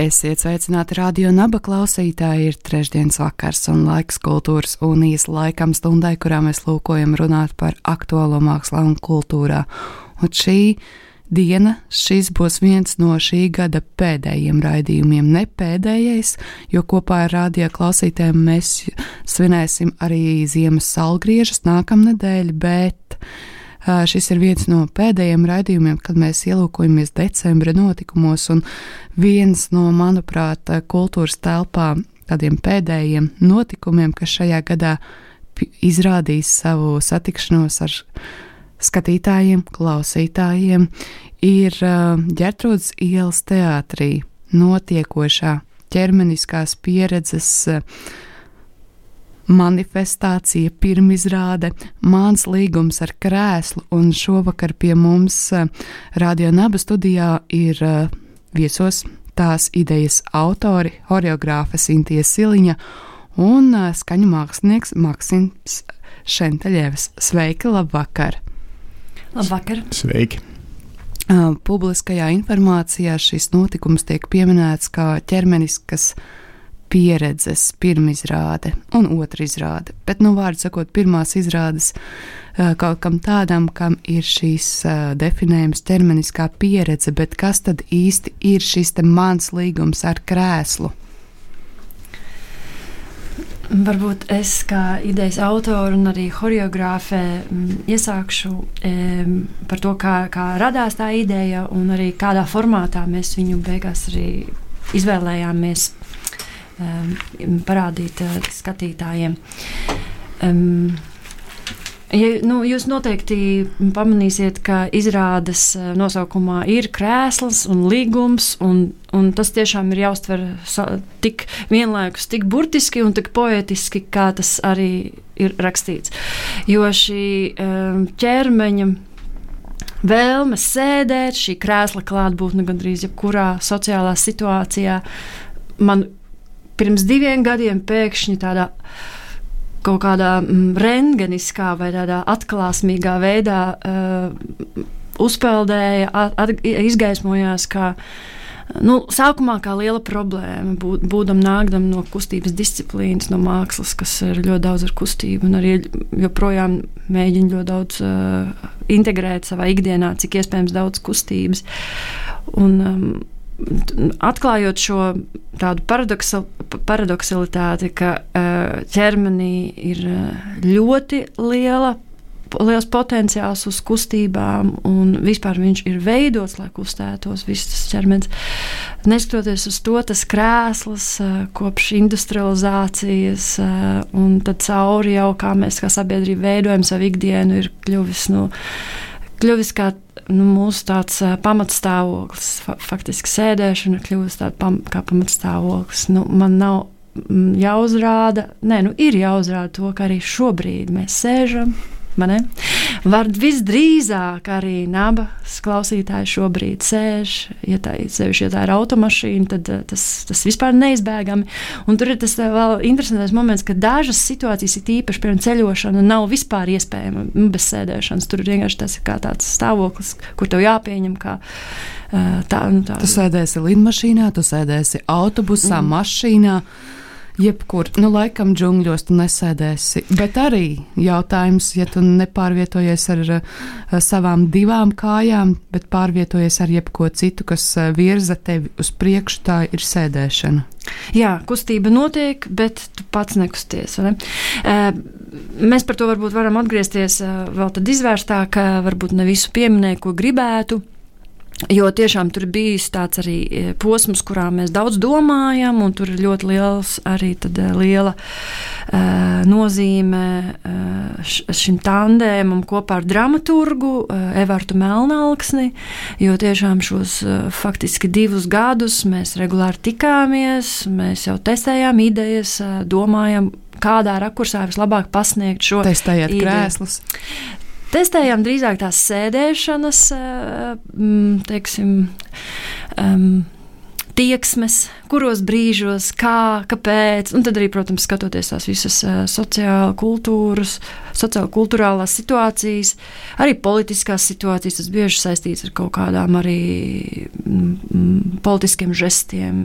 Esiet sveicināti radio naba klausītāji. Ir trešdienas vakars un laiks kultūras unijas laikam stundai, kurā mēs lūkojam runāt par aktuālo mākslā un kultūrā. Un šī diena, šis būs viens no šī gada pēdējiem raidījumiem, ne pēdējais, jo kopā ar radio klausītājiem mēs svinēsim arī ziemas salgriežas nākamnedēļ, bet Šis ir viens no pēdējiem raidījumiem, kad mēs ielūkojamies decembra notikumos, un viens no, manuprāt, kultūras telpā tādiem pēdējiem notikumiem, kas šajā gadā izrādīs savu satikšanos ar skatītājiem, klausītājiem, ir Gertrūdas ielas teātrī notiekošā ķermeniskās pieredzes manifestācija, pirmizrāde, māns līgums ar krēslu, un šovakar pie mums eh, Radio Naba studijā ir eh, viesos tās idejas autori, horeogrāfa Sintīja Siliņa un eh, skaņu mākslinieks Maksims Šenteļevs. Sveiki, labvakar! Labvakar! Sveiki! Publiskajā informācijā šis notikums tiek pieminēts kā ķermeniskas pieredzes pirmizrāde un otra izrāde. Bet, nu, vārdu sakot, pirmās izrādes kaut kam tādam, kam ir šīs definējums ķermeniskā pieredze, bet kas tad īsti ir šis mans līgums ar krēslu? Varbūt es kā idejas autore un arī choreogrāfe iesākšu e, par to, kā, kā radās tā ideja un arī kādā formātā mēs viņu beigās arī izvēlējāmies um, parādīt uh, skatītājiem. Um, Ja, nu, jūs noteikti pamanīsiet, ka izrādes uh, nosaukumā ir krēsls un līgums, un, un tas tiešām ir jāuztver tik vienlaikus, tik burtiski un tik poetiski, kā tas arī ir rakstīts. Jo šī um, ķermeņa vēlme sēdēt, šī krēsla klātbūtne gandrīz jebkurā sociālā situācijā man pirms diviem gadiem pēkšņi tādā kaut kādā mm, rengeniskā vai tādā atklāsmīgā veidā uh, uzpeldēja, at, izgaismojās kā. Nu, sākumā kā liela problēma, būt, būdam nākdam no kustības disciplīnas, no mākslas, kas ir ļoti daudz ar kustību, un arī joprojām mēģina ļoti daudz uh, integrēt savā ikdienā, cik iespējams daudz kustības. Un, um, atklājot šo tādu paradoxalitāti, ka uh, ķermenī ir ļoti liela. Liels potenciāls uz kustībām, un vispār viņš ir veidots, lai kustētos viss tas ķermenis. Neskatoties uz to, tas krēsls kopš industrializācijas, un tad cauri jau kā mēs kā sabiedrība veidojam savu ikdienu, ir kļuvis, nu, kļuvis kā nu, mūsu tāds pamatstāvoklis, fa faktiski sēdēšana kļūst tāda pam kā pamatstāvoklis. Nu, man nav jāuzrāda, nē, nu, ir jāuzrāda to, ka arī šobrīd mēs sēžam Var visdrīzāk arī nabas klausītāji šobrīd sēž, ja tā, sevišķi, ja tā ir automašīna, tad eh, tas, tas vispār neizbēgami. Un tur ir tas eh, vēl interesants moments, ka dažas situācijas, ir īpaši piemēram ceļošana, nav vispār iespējama bez sēdēšanas. Tur vienkārši tas ir kā tāds stāvoklis, kur tev jāpieņem. Kā, eh, tā, nu, tā. Tu sēdēsi lidmašīnā, tu sēdēsi autobusā, mm. mašīnā jebkur, nu, laikam, džungļos tu nesēdēsi. Bet arī jautājums, ja tu nepārvietojies ar, ar eh, savām divām kājām, bet pārvietojies ar jebko citu, kas eh, virza tevi uz priekšu, tā ir sēdēšana. Jā, kustība notiek, bet tu pats nekusties. Ne? Eh, mēs par to varbūt varam atgriezties vēl tad izvērstāk, varbūt ne visu pieminēju, ko gribētu. Jo tiešām tur bija tāds arī e, posms, kurā mēs daudz domājam, un tur ir ļoti liels, arī tad, e, liela uh, nozīme uh, šim tandēmam kopā ar dramaturgu uh, Evartu Melnalksni, jo tiešām šos uh, faktiski divus gadus mēs regulāri tikāmies, mēs jau testējām idejas, uh, domājam, kādā rakursā vislabāk pasniegt šo Testējot krēslus. Testējām drīzāk tās sēdēšanas, eh, mm, teiksim, um, tieksmes, kuros brīžos, kā, kāpēc. Un tad arī, protams, skatoties tās visas uh, sociāla kultūras, sociāla kultūrālās situācijas, arī politiskās situācijas, tas bieži saistīts ar kaut kādām arī mm, mm politiskiem žestiem.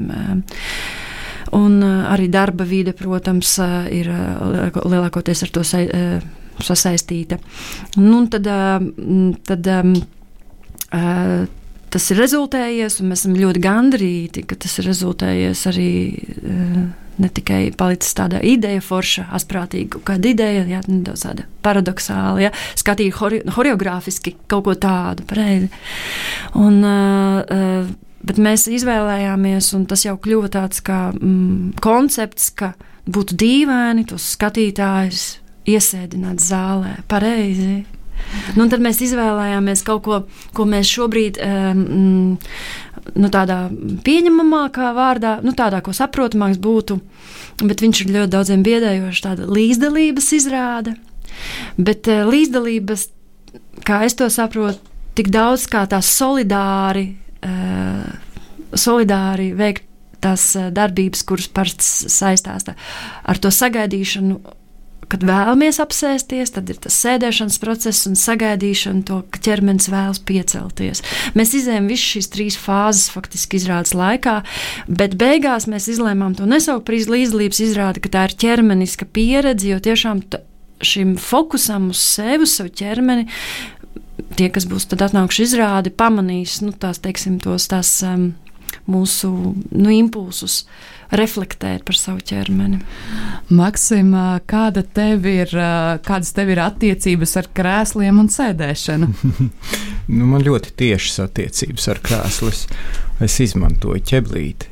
Un uh, arī darba vide, protams, ir lielākoties ar to saistīta sasaistīta. Nu, tad, tad, tas ir rezultējies, un mēs esam ļoti gandrīti, ka tas ir rezultējies arī. Ne tikai palicis tāda ideja, forša, asprātīga, kāda ideja, jā, nedaudz tāda paradoxāla, ja, skatīja hori, horeogrāfiski kaut ko tādu, pareizi. Un, uh, bet mēs izvēlējāmies, un tas jau kļuva tāds kā mm, koncepts, ka būtu dīvaini tos skatītājus iesēdināt zālē. Pareizi. Nu, tad mēs izvēlējāmies kaut ko, ko mēs šobrīd um, nu, tādā pieņemamākā vārdā, nu, tādā, ko saprotamāks būtu, bet viņš ir ļoti daudziem biedējošs, tāda līdzdalības izrāde. Bet uh, līdzdalības, kā es to saprotu, tik daudz kā tā solidāri, uh, solidāri veikt tās uh, darbības, kuras parasti saistās ar to sagaidīšanu kad vēlamies apsēsties, tad ir tas sēdēšanas process un sagaidīšana, to, ka ķermenis vēlas piecelties. Mēs izējām visas šīs trīs fāzes faktiski izrādes laikā, bet beigās mēs izlēmām to nesaukt par līdzdalības izrādi, ka tā ir ķermeniska pieredze, jo tiešām šim fokusam uz sevi, uz savu ķermeni. Tie, kas būs atnākuši izrādi, pamanīs nu, tās, teiksim, tos tās, um, mūsu nu, impulsus. Reflektēt par savu ķermeni. Maksim, kāda tev ir, kādas tev ir attiecības ar krēsliem un sēdēšanu? nu, man ļoti tiešas attiecības ar krēslus. Es izmantoju ķeblīti.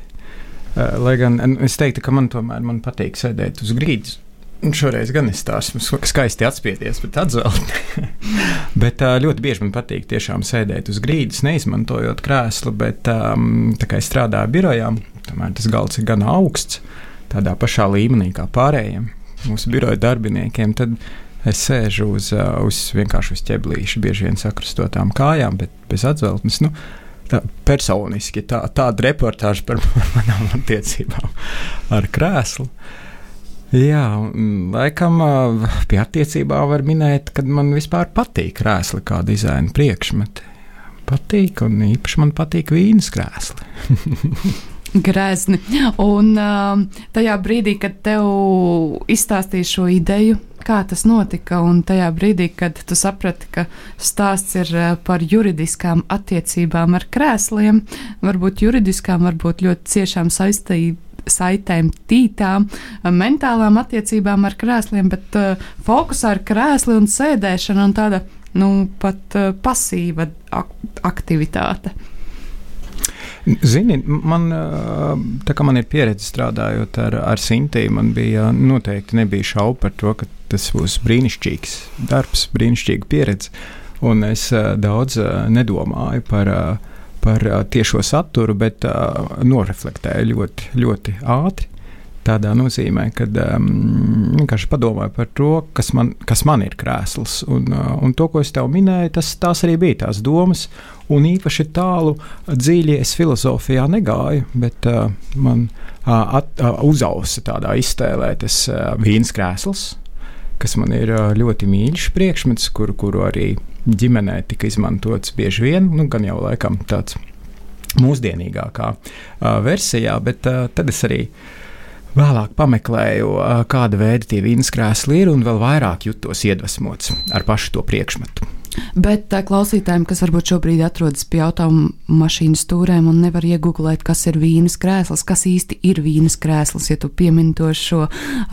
Lai gan es teiktu, ka man tomēr man patīk sēdēt uz grīdas. Un šoreiz gan es tādu skaisti atspieties, bet atzvelt. bet ļoti bieži man patīk tiešām sēdēt uz grīdas, neizmantojot krēslu, bet tā kā es strādāju birojā, Tomēr tas galds ir gan augsts, tādā pašā līmenī kā pārējiem mūsu biroja darbiniekiem. Tad es sēžu uz, uh, uz vienkārši uz ķeblīša, bieži vien sakrustotām kājām, bet bez atzeltnes. Nu, tā, personiski tā, tāda reportāža par manām attiecībām ar krēslu. Jā, laikam pie attiecībām var minēt, ka man vispār patīk krēsli kā dizaina priekšmeti. Patīk, un īpaši man patīk vīnas krēsli. grezni. Un tajā brīdī, kad tev izstāstīja šo ideju, kā tas notika, un tajā brīdī, kad tu saprati, ka stāsts ir par juridiskām attiecībām ar krēsliem, varbūt juridiskām, varbūt ļoti ciešām saistībām saitēm, tītām, uh, mentālām attiecībām ar krēsliem, bet uh, fokusā ar krēsli un sēdēšanu un tāda, nu, pat uh, pasīva ak aktivitāte. Zini, man, tā kā man ir pieredze strādājot ar, ar Sintīnu, man bija noteikti nebija šaubu par to, ka tas būs brīnišķīgs darbs, brīnišķīga pieredze. Un es daudz nedomāju par, par tiešo saturu, bet noreflektēju ļoti, ļoti ātri. Tādā nozīmē, ka um, vienkārši padomāju par to, kas man, kas man ir krēsls. Un, uh, un to, ko es tev minēju, tas, tās arī bija tās domas. Un īpaši tālu dziļi es filozofijā negāju, bet uh, man uh, at, uh, uzausa tādā iztēlē tas uh, vīns krēsls, kas man ir uh, ļoti mīļš priekšmets, kur, kuru arī ģimenē tika izmantots bieži vien, nu, gan jau laikam tāds mūsdienīgākā uh, versijā, bet uh, tad es arī Vēlāk pameklēju, kāda veida tie vīnas krēsli ir, un vēl vairāk jutos iedvesmots ar pašu to priekšmetu. Bet tā klausītājiem, kas varbūt šobrīd atrodas pie automašīnas stūrēm un nevar iegūglēt, kas ir vīnas krēsls, kas īsti ir vīnas krēsls, ja tu piemini to šo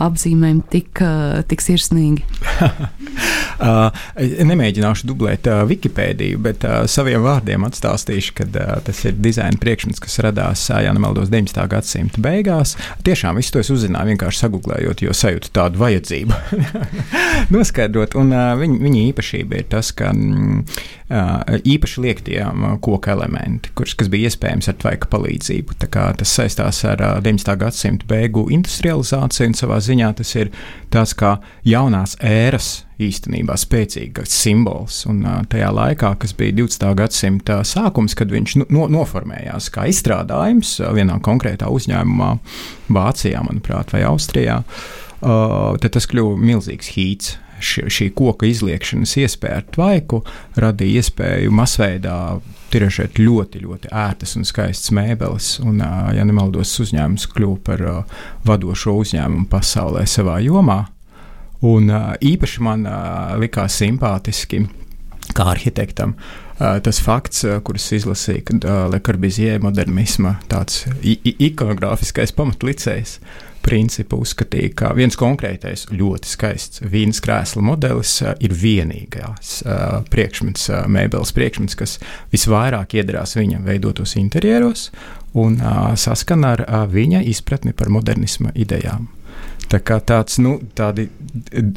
apzīmējumu tik, tik sirsnīgi. uh, nemēģināšu dublēt uh, Wikipēdiju, bet uh, saviem vārdiem atstāstīšu, ka uh, tas ir dizaina priekšmets, kas radās, uh, ja nemaldos, 19. gadsimta beigās. Tiešām visu to es uzzināju vienkārši sagūglējot, jo sajūtu tādu vajadzību noskaidrot. Un uh, viņa, viņa īpašība ir tas, ka īpaši liektie um, koku elementi, kurus, kas bija iespējams ar tvaika palīdzību. Tas saistās ar uh, 19. gadsimta beigu industrializāciju un savā ziņā tas ir tāds kā jaunās ēras īstenībā spēcīgs simbols. Un uh, tajā laikā, kas bija 20. gadsimta sākums, kad viņš no, noformējās kā izstrādājums uh, vienā konkrētā uzņēmumā, Vācijā, manuprāt, vai Austrijā, uh, tad tas kļuva milzīgs hīts. Ši, šī koka izliekšanas iespēja ar tvaiku radīja iespēju masveidā tiražēt ļoti, ļoti ērtas un skaistas mēbeles. Un, ja nemaldos, uzņēmums kļuva par vadošo uzņēmumu pasaulē savā jomā. Un īpaši man likās simpātiski, kā arhitektam, tas fakts, kurus izlasīja, Lekorbizie modernisma tāds ikonogrāfiskais pamatlicējs principu uzskatīja, ka viens konkrētais, ļoti skaists vīnas krēsla modelis ir vienīgais priekšmets, mēbeles priekšmets, kas visvairāk iedarās viņa veidotos interjeros un saskana ar viņa izpratni par modernisma idejām. Tā kā tāds nu,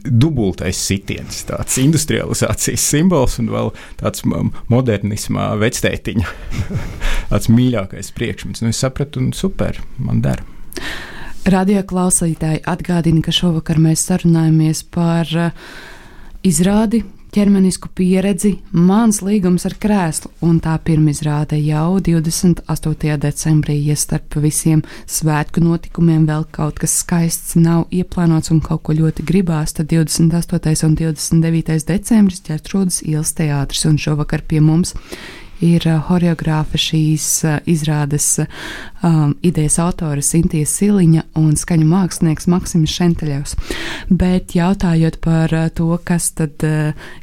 dubultais sitiens, tāds industrializācijas simbols un vēl tāds modernismā vectētiņa, tāds mīļākais priekšmets. Nu, es sapratu, un super, man der. Radio klausītāji atgādina, ka šovakar mēs sarunājamies par uh, izrādi ķermenisku pieredzi, mans līgums ar krēslu, un tā pirmizrāde jau 28. decembrī, ja starp visiem svētku notikumiem vēl kaut kas skaists nav ieplānots un kaut ko ļoti gribās, tad 28. un 29. decembris ķertrūdas ielas teātris, un šovakar pie mums ir horeogrāfa šīs izrādes um, idejas autore Sintīna Siliņa un skaņu mākslinieks Maksims Šenteļevs. Bet jautājot par to, kas tad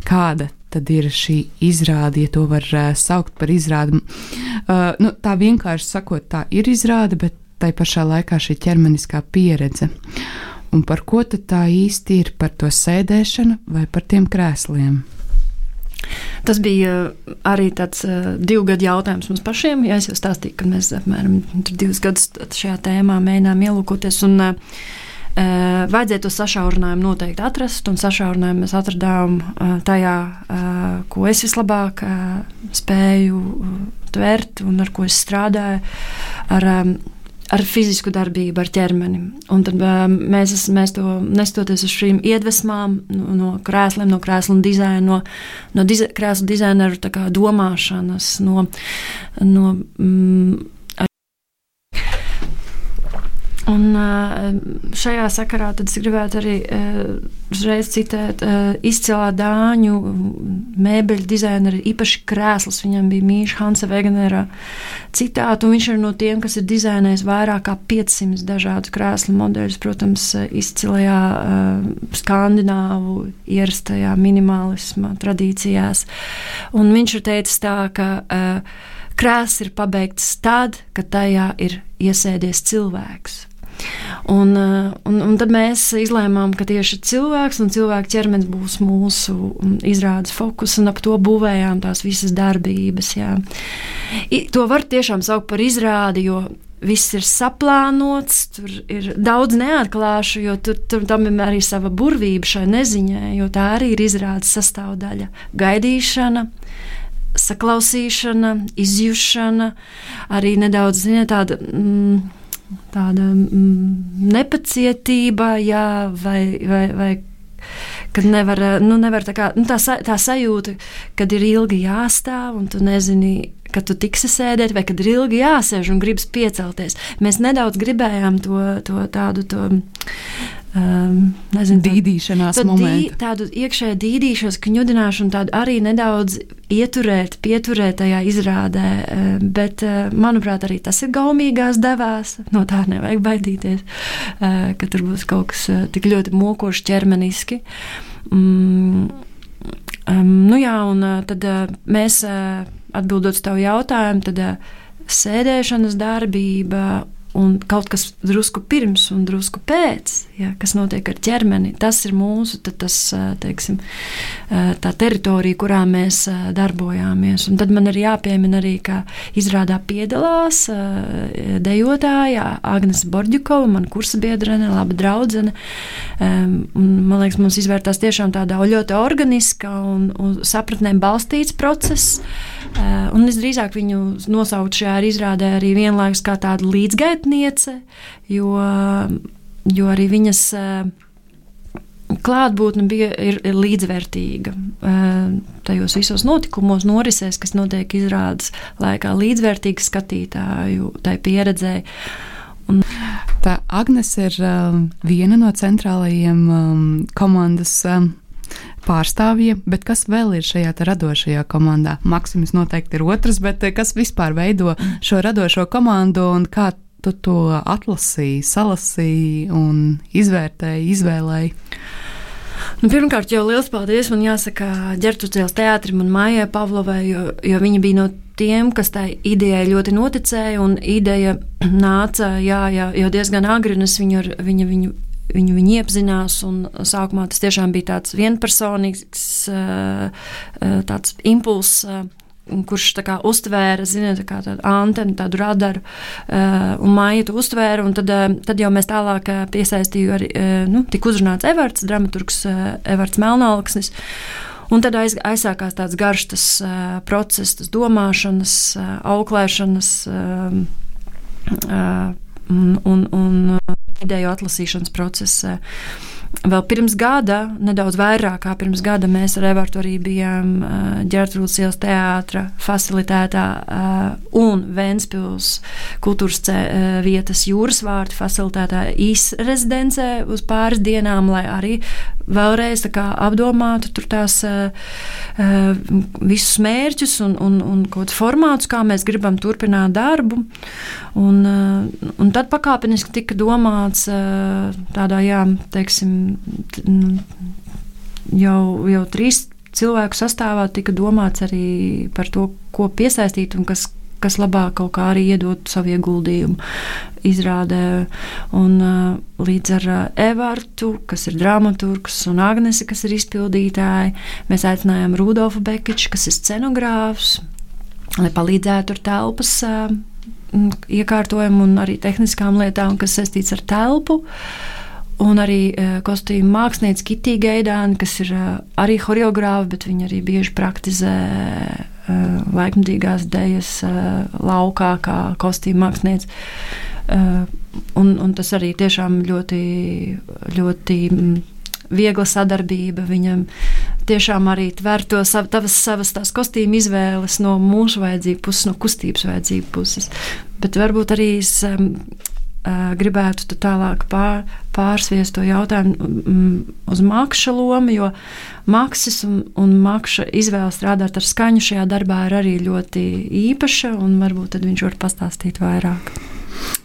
kāda tad ir šī izrāde, ja to var uh, saukt par izrādi. Uh, nu, tā vienkārši sakot, tā ir izrāde, bet tai pašā laikā šī ķermeniskā pieredze. Un par ko tad tā īsti ir? Par to sēdēšanu vai par tiem krēsliem? Tas bija uh, arī tāds uh, divu gadu jautājums mums pašiem. Ja es jau stāstīju, ka mēs apmēram divus gadus šajā tēmā mēģinām ielūkoties. Un, uh, vajadzēja to sašaurinājumu noteikti atrast, un sašaurinājumu mēs atradām tajā, ko es vislabāk spēju tvert un ar ko es strādāju. Ar, um, ar fizisku darbību, ar ķermeni. Un tad mēs, mēs to nestoties uz šīm iedvesmām, no, no krēsliem, no krēsla dizaina, no, no diza, krēsla dizaineru domāšanas, no, no mm, Un šajā sakarā es gribētu arī uzreiz citēt izcilā dāņu mēbeļu dizaineru, īpaši krēsls. Viņam bija Mīša Hansa Wegenera citātu, un viņš ir no tiem, kas ir dizainējis vairāk kā 500 dažādus krēslu modeļus, protams, izcilajā skandināvu ierastajā minimalisma tradīcijās. Un viņš ir teicis tā, ka krēsls ir pabeigts tad, kad tajā ir iesēdies cilvēks. Un, eh, un, un tad mēs izlēmām, ka tieši cilvēks un cilvēka ķermenis būs mūsu mm, izrādes fokus, un ap to būvējām tās visas darbības. Jā. I, to var tiešām saukt par izrādi, jo viss ir saplānots, tur ir daudz neatklāšu, jo tur, tur tam ir arī sava burvība šai neziņai, jo tā arī ir izrādes sastāvdaļa - gaidīšana. Saklausīšana, izjūšana, arī nedaudz ziniet, tāda mm, tāda mm, nepacietība, jā, vai, vai, vai kad nevar, nu, nevar tā, kā, nu, tā, tā sajūta, kad ir ilgi jāstāv un tu nezini, kad tu tiksi sēdēt, vai kad ir ilgi jāsēž un gribas piecelties. Mēs nedaudz gribējām to, to tādu. To, Um, nezinu, dīdīšanās tādu, momentu. Dī, tādu iekšēju dīdīšanos, kņudināšanu, tādu arī nedaudz ieturēt, pieturēt tajā izrādē. Um, bet, uh, manuprāt, arī tas ir gaumīgās devās. No tā nevajag baidīties, ka tur būs kaut kas tik ļoti mokošs ķermeniski. Mm, um, nu jā, un tad mēs atbildot uz tavu jautājumu, tad sēdēšanas darbība un kaut kas drusku pirms un drusku pēc, ja, kas notiek ar ķermeni, tas ir mūsu tas, teiksim, tā teritorija, kurā mēs darbojāmies. Un tad man ir jāpiemina arī, ka izrādā piedalās dejotāja Agnese Borģikova, man kursa biedrene, laba draudzene. Un, man liekas, mums izvērtās tiešām tādā ļoti organiska un, un sapratnēm balstīts process. Un es drīzāk viņu nosaucu šajā izrādē arī vienlaikus kā tādu līdzgaitniece, jo, jo arī viņas klātbūtne bija ir, ir līdzvērtīga tajos visos notikumos, norisēs, kas notiek izrādes laikā, līdzvērtīga skatītāju tai pieredzē. Un tā Agnes ir um, viena no centrālajiem um, komandas um, pārstāvjiem, bet kas vēl ir šajā radošajā komandā? Maksims noteikti ir otrs, bet eh, kas vispār veido šo radošo komandu un kā tu to atlasīji, salasīji un izvērtēji, izvēlēji? Nu, pirmkārt, jau liels paldies man jāsaka ģērbtuves teātrim un Mājai Pavlovai, jo, jo viņa bija no tiem, kas tai idejai ļoti noticēja, ideja nāca jā, jā, jau diezgan agri, un es viņu, viņu, viņu viņu, viņu iepazinās. Sākumā tas tiešām bija tāds vienpersonīgs eh, eh, tāds impulss. Eh, kurš kā, uztvēra, ziniet, tā tādu antenu, tādu radaru, uh, un to uztvēra. Tad, uh, tad jau mēs tālāk uh, piesaistījām arī, uh, nu, tika uzrunāts Everts, dramaturgs uh, Everts Melnāksnis. Un tad aiz, aizsākās tāds garš tas, uh, process, tas domāšanas, uh, auklēšanas. Uh, uh, un, un, un ideju atlasīšanas procesā. Vēl pirms gada, nedaudz vairāk kā pirms gada, mēs ar Evertu arī bijām ģērtrūdas ielas teātra facilitētā un Vēnspils kultūras vietas jūras vārtu facilitētā īsrezidencē uz pāris dienām, lai arī vēlreiz kā, apdomātu tās visus mērķus un, un, un kaut kādus formātus, kā mēs gribam turpināt darbu. Un, un tad pakāpeniski tika domāts tādā, jā, teiksim, jau, jau trīs cilvēku sastāvā tika domāts arī par to, ko piesaistīt un kas, kas labāk kaut kā arī iedot savu ieguldījumu izrādē. Un, līdz ar Evartu, kas ir dramaturgs, un Agnesi, kas ir izpildītāji, mēs aicinājām Rudolfu Bekiču, kas ir scenogrāfs, lai palīdzētu ar telpas iekārtojumu un arī tehniskām lietām, kas saistīts ar telpu. Uh, Un arī uh, kostīmu mākslinieca Kitija Gaidāna, kas ir uh, arī horeogrāfa, bet viņa arī bieži praktizē uh, laikmatīgās dēļas laukā, kā kostīmu mākslinieca. Un, un tas arī tiešām ļoti, ļoti viegla sadarbība. Viņam tiešām arī tver to sav, tavas, savas tās kostīmu izvēles no mūsu vajadzību puses, no kustības vajadzību puses. Bet varbūt arī es gribētu tālāk pār, pārsviest to jautājumu mm, uz makša lomu, jo maksis un, un makša izvēle strādāt ar skaņu šajā darbā ir arī ļoti īpaša, un varbūt viņš var pastāstīt vairāk.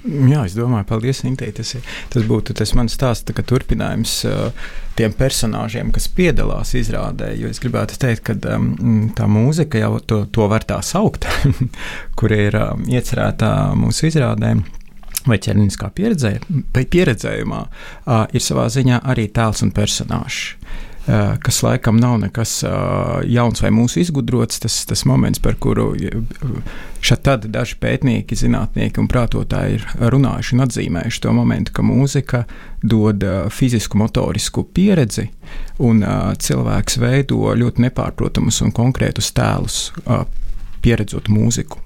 Jā, es domāju, paldies, Intē. Tas, ir, tas būtu tas mans stāsts, turpinājums uh, tiem personāžiem, kas piedalās izrādē. Jo es gribētu teikt, ka um, tā mūzika jau to, to var tā saukt, kur ir iecerēta mūsu izrādēm vai ķermeniskā pieredzē, pieredzējumā uh, ir savā ziņā arī tēls un personāžs. Kas laikam nav nekas jauns vai mūsu izgudrots, tas, tas moments, par kuru šeit daži pētnieki, zinātnieki un prātotāji ir runājuši un atzīmējuši to momentu, ka mūzika dod fizisku, motorisku pieredzi, un cilvēks veido ļoti nepārprotamus un konkrētus tēlus, pieredzot mūziku.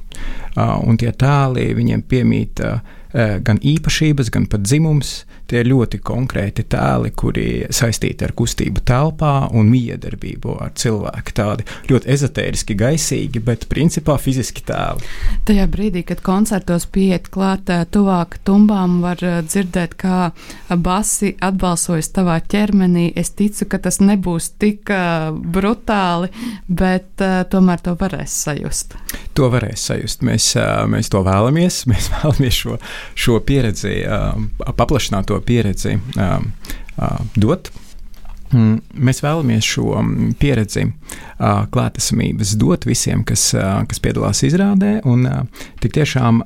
Un tie tēli viņiem piemīt Eh, gan īpašības, gan pat dzimums. Tie ir ļoti konkrēti tēli, kuri saistīti ar kustību telpā un miedarbību ar cilvēku. Tādi ļoti ezotēriski, gaisīgi, bet principā fiziski tēli. Tajā brīdī, kad koncertos pieiet klāt eh, tuvāk tumbām, var eh, dzirdēt, kā basi atbalsojas tavā ķermenī. Es ticu, ka tas nebūs tik brutāli, bet tomēr to varēs sajust. To varēs sajust. Mēs, mēs to vēlamies. Mēs vēlamies šo šo pieredzi, paplašināto pieredzi dot. Mm, mēs vēlamies šo mm, pieredzi, klātesamības dot visiem, kas, kas piedalās izrādē, un tik tiešām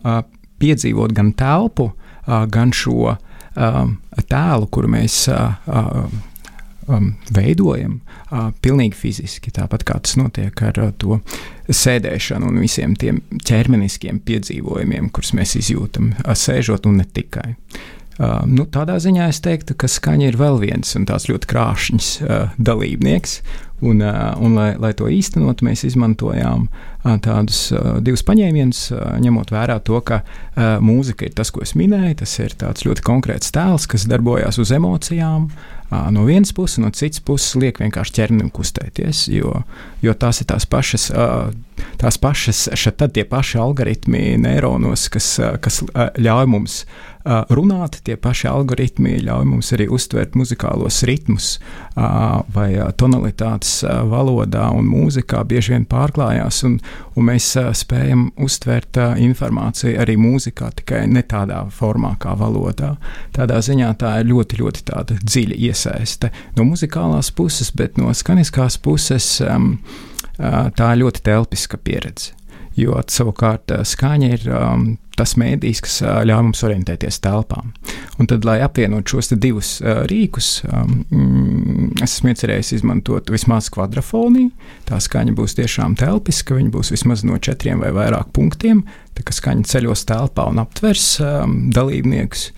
piedzīvot gan telpu, gan šo tēlu, kuru mēs veidojam pilnīgi fiziski, tāpat kā tas notiek ar to sēdēšanu un visiem tiem ķermeniskiem piedzīvojumiem, kurus mēs izjūtam, sēžot un ne tikai. Uh, nu, tādā ziņā es teiktu, ka skaņa ir vēl viens un tāds ļoti krāšņs uh, dalībnieks. Un, un lai, lai to īstenot, mēs izmantojām tādus divus paņēmienus, ņemot vērā to, ka mūzika ir tas, ko es minēju. Tas ir tāds ļoti konkrēts tēls, kas darbojas uz emocijām. No vienas puses, no citas puses, liek vienkārši ķermenim kustēties, jo, jo tās ir tās pašas, tās pašas, šeit tie paši algoritmi neironos, kas, kas ļauj mums runāt, tie paši algoritmi ļauj mums arī uztvert muzikālos ritmus vai tonalitātes valodā un mūzikā bieži vien pārklājās, un, un mēs spējam uztvert informāciju arī mūzikā, tikai ne tādā formā kā valodā. Tādā ziņā tā ir ļoti, ļoti tāda dziļa iesaiste no muzikālās puses, bet no skaniskās puses tā ir ļoti telpiska pieredze jo savukārt skaņa ir um, tas mēdījis, kas ļauj mums orientēties telpā. Un tad, lai apvienotu šos divus rīkus, mm, es esmu iecerējis izmantot vismaz kvadrafoniju. Tā skaņa būs tiešām telpiska, viņa būs vismaz no četriem vai vairāk punktiem. Tā kā skaņa ceļos telpā un aptvers dalībniekus.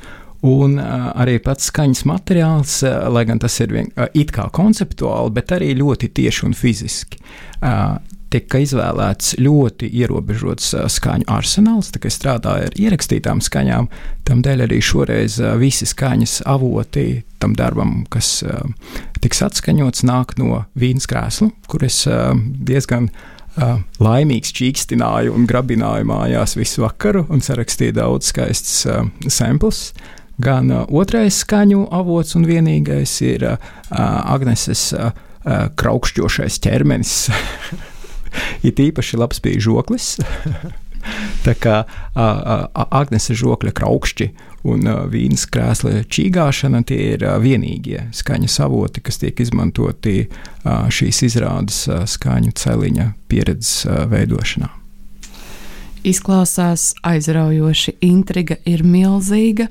Un arī pats skaņas materiāls, lai gan tas ir vien, it kā konceptuāli, bet arī ļoti tieši un fiziski. Tika izvēlēts ļoti ierobežots skaņu arsenāls, tā kā strādāja ar ierakstītām skaņām. Tādēļ arī šoreiz visi skaņas avoti tam darbam, kas tiks atskaņots, nāk no vīnas krēsla, kur es diezgan laimīgs čīkstināju un grabināju mājās visu vakaru un sarakstīju daudz skaistas samples. Gan otrais skaņu avots un vienīgais ir Agneses kraukšķošais ķermenis. It īpaši labs bija žoklis. Tā kā Agnese žokļa kraukšķi un vīnas krēsla čīgāšana tie ir vienīgie skaņas avoti, kas tiek izmantoti šīs izrādes skaņu celiņa pieredzes veidošanā. Izklausās aizraujoši, intriga ir milzīga.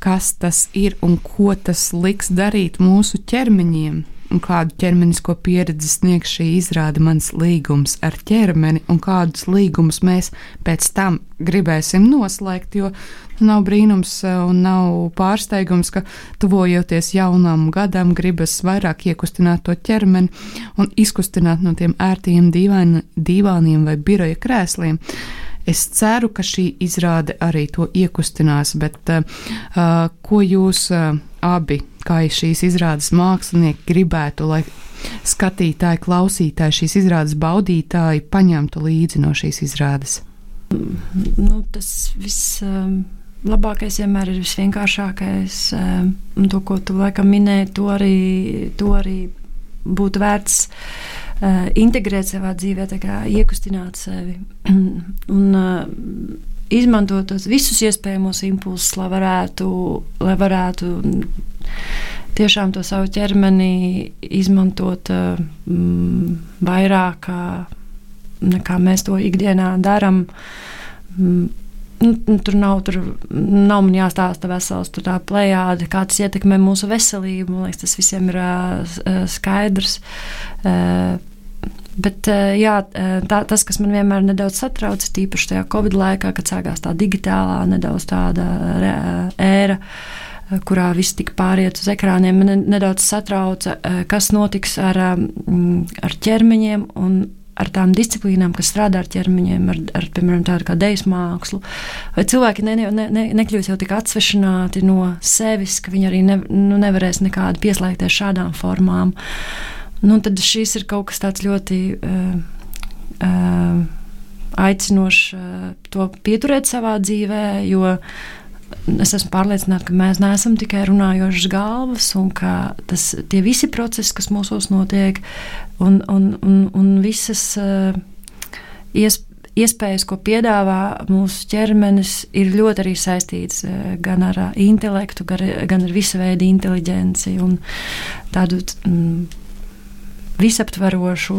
Kas tas ir un ko tas liks darīt mūsu ķermeņiem? Un kādu ķermenisko pieredzi sniegs šī izrāde mans līgums ar ķermeni, un kādus līgumus mēs pēc tam gribēsim noslēgt, jo nav brīnums eh, un nav pārsteigums, ka tuvojoties jaunam gadam, gribas vairāk iekustināt to ķermeni un izkustināt no tiem ērtiem dīvāniem vai biroja krēsliem. Es ceru, ka šī izrāde arī to iekustinās, bet uh, ko jūs uh, abi, kā šīs izrādes mākslinieki, gribētu, lai skatītāji, klausītāji, šīs izrādes baudītāji paņemtu līdzi no šīs izrādes? Nu, tas viss. Um labākais vienmēr ir visvienkāršākais. Un to, ko tu laikam minēji, to arī, to arī būtu vērts uh, integrēt savā dzīvē, kā iekustināt sevi. un, uh, izmantot tos visus iespējamos impulsus, lai varētu, lai varētu tiešām to savu ķermeni izmantot mm, vairāk nekā mēs to ikdienā darām. Mm, nu, tur nav, tur nav man jāstāsta vesels tā plējāde, kā tas ietekmē mūsu veselību. Man liekas, tas visiem ir uh, skaidrs. Uh, Bet eh, jā, eh, tā, tas, kas man vienmēr nedaudz satrauc, ir tīpaši tajā Covid laikā, kad sākās tā digitālā, nedaudz tāda ēra kurā viss tika pāriet uz ekrāniem, man nedaudz satrauca, eh, kas notiks ar, ar ķermeņiem un ar tām disciplīnām, kas strādā ar ķermeņiem, ar, ar piemēram, tādu kā dēļu mākslu. Vai cilvēki ne, ne, ne, nekļūs jau tik atsvešināti no sevis, ka viņi arī ne, nu, nevarēs nekādi pieslēgties šādām formām. Uh, nu, tad šis ir kaut kas tāds ļoti uh, uh, aicinošs uh, to pieturēt savā dzīvē, jo es esmu pārliecināta, ka mēs neesam tikai runājošas galvas, un ka tas, tie visi procesi, kas mūsos notiek, un, un, un, un visas iespējas iespējas, ko piedāvā mūsu ķermenis, ir ļoti arī saistīts gan ar intelektu, gan ar visu veidu inteligenci un tādu mm, visaptverošu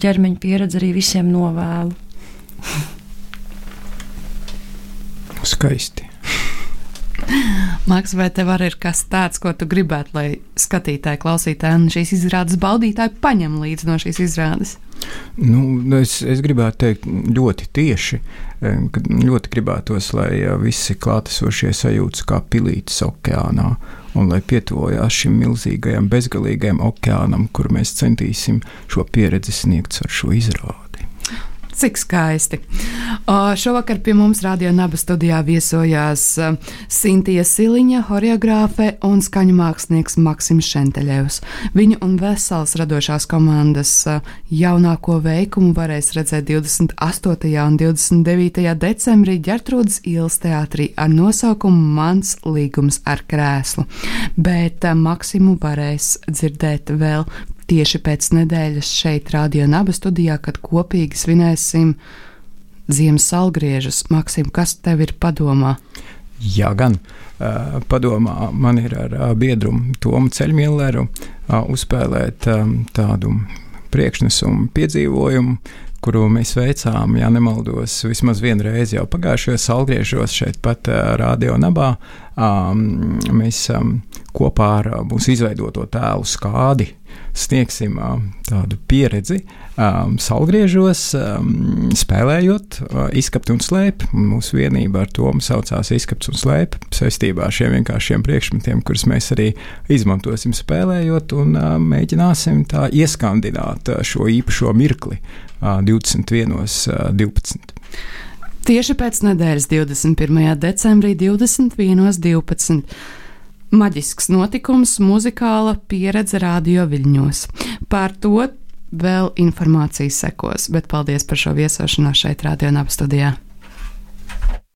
ķermeņa pieredzi arī visiem novēlu. Skaisti. Maks, vai tev arī ir kas tāds, ko tu gribētu, lai skatītāji, klausītāji un šīs izrādes baudītāji paņem līdzi no šīs izrādes? Nu, es, es gribētu teikt ļoti tieši, ka ļoti gribētos, lai visi klātesošie sajūtas kā pilītes okeānā, un lai pietuvojās šim milzīgajam, bezgalīgajam okeānam, kur mēs centīsim šo pieredzi sniegt ar šo izrādi. Cik skaisti. O, šovakar pie mums radio naba studijā viesojās Sintija Siliņa, horeogrāfe un skaņu mākslinieks Maksims Šenteļevs. Viņu un vesels radošās komandas jaunāko veikumu varēs redzēt 28. un 29. decembrī Ģertrūdas ielas teātrī ar nosaukumu Mans līgums ar krēslu. Bet Maksimu varēs dzirdēt vēl tieši pēc nedēļas šeit, Radio Naba studijā, kad kopīgi svinēsim ziemas salgriežus. Maksim, kas tev ir padomā? Jā, gan padomā man ir ar uh, biedru Tomu Ceļmilleru uzspēlēt tādu priekšnesumu piedzīvojumu, kuru mēs veicām, ja nemaldos, vismaz vienu reizi jau pagājušajos salgriežos šeit pat Radio Nabā. Mēs kopā ar mūsu izveidoto tēlu skādi sniegsim tādu pieredzi salgriežos, spēlējot izkapt un slēp. Mūsu vienība ar to saucās izkapts un slēp saistībā ar šiem vienkāršiem priekšmetiem, kurus mēs arī izmantosim spēlējot un mēģināsim tā ieskandināt šo īpašo mirkli 21.12. Tieši pēc nedēļas 21. decembrī 21.12. Maģisks notikums, muzikāla pieredze radio viļņos. Par to vēl informācija sekos, bet paldies par šo viesošanos šeit, Radio Naba studijā.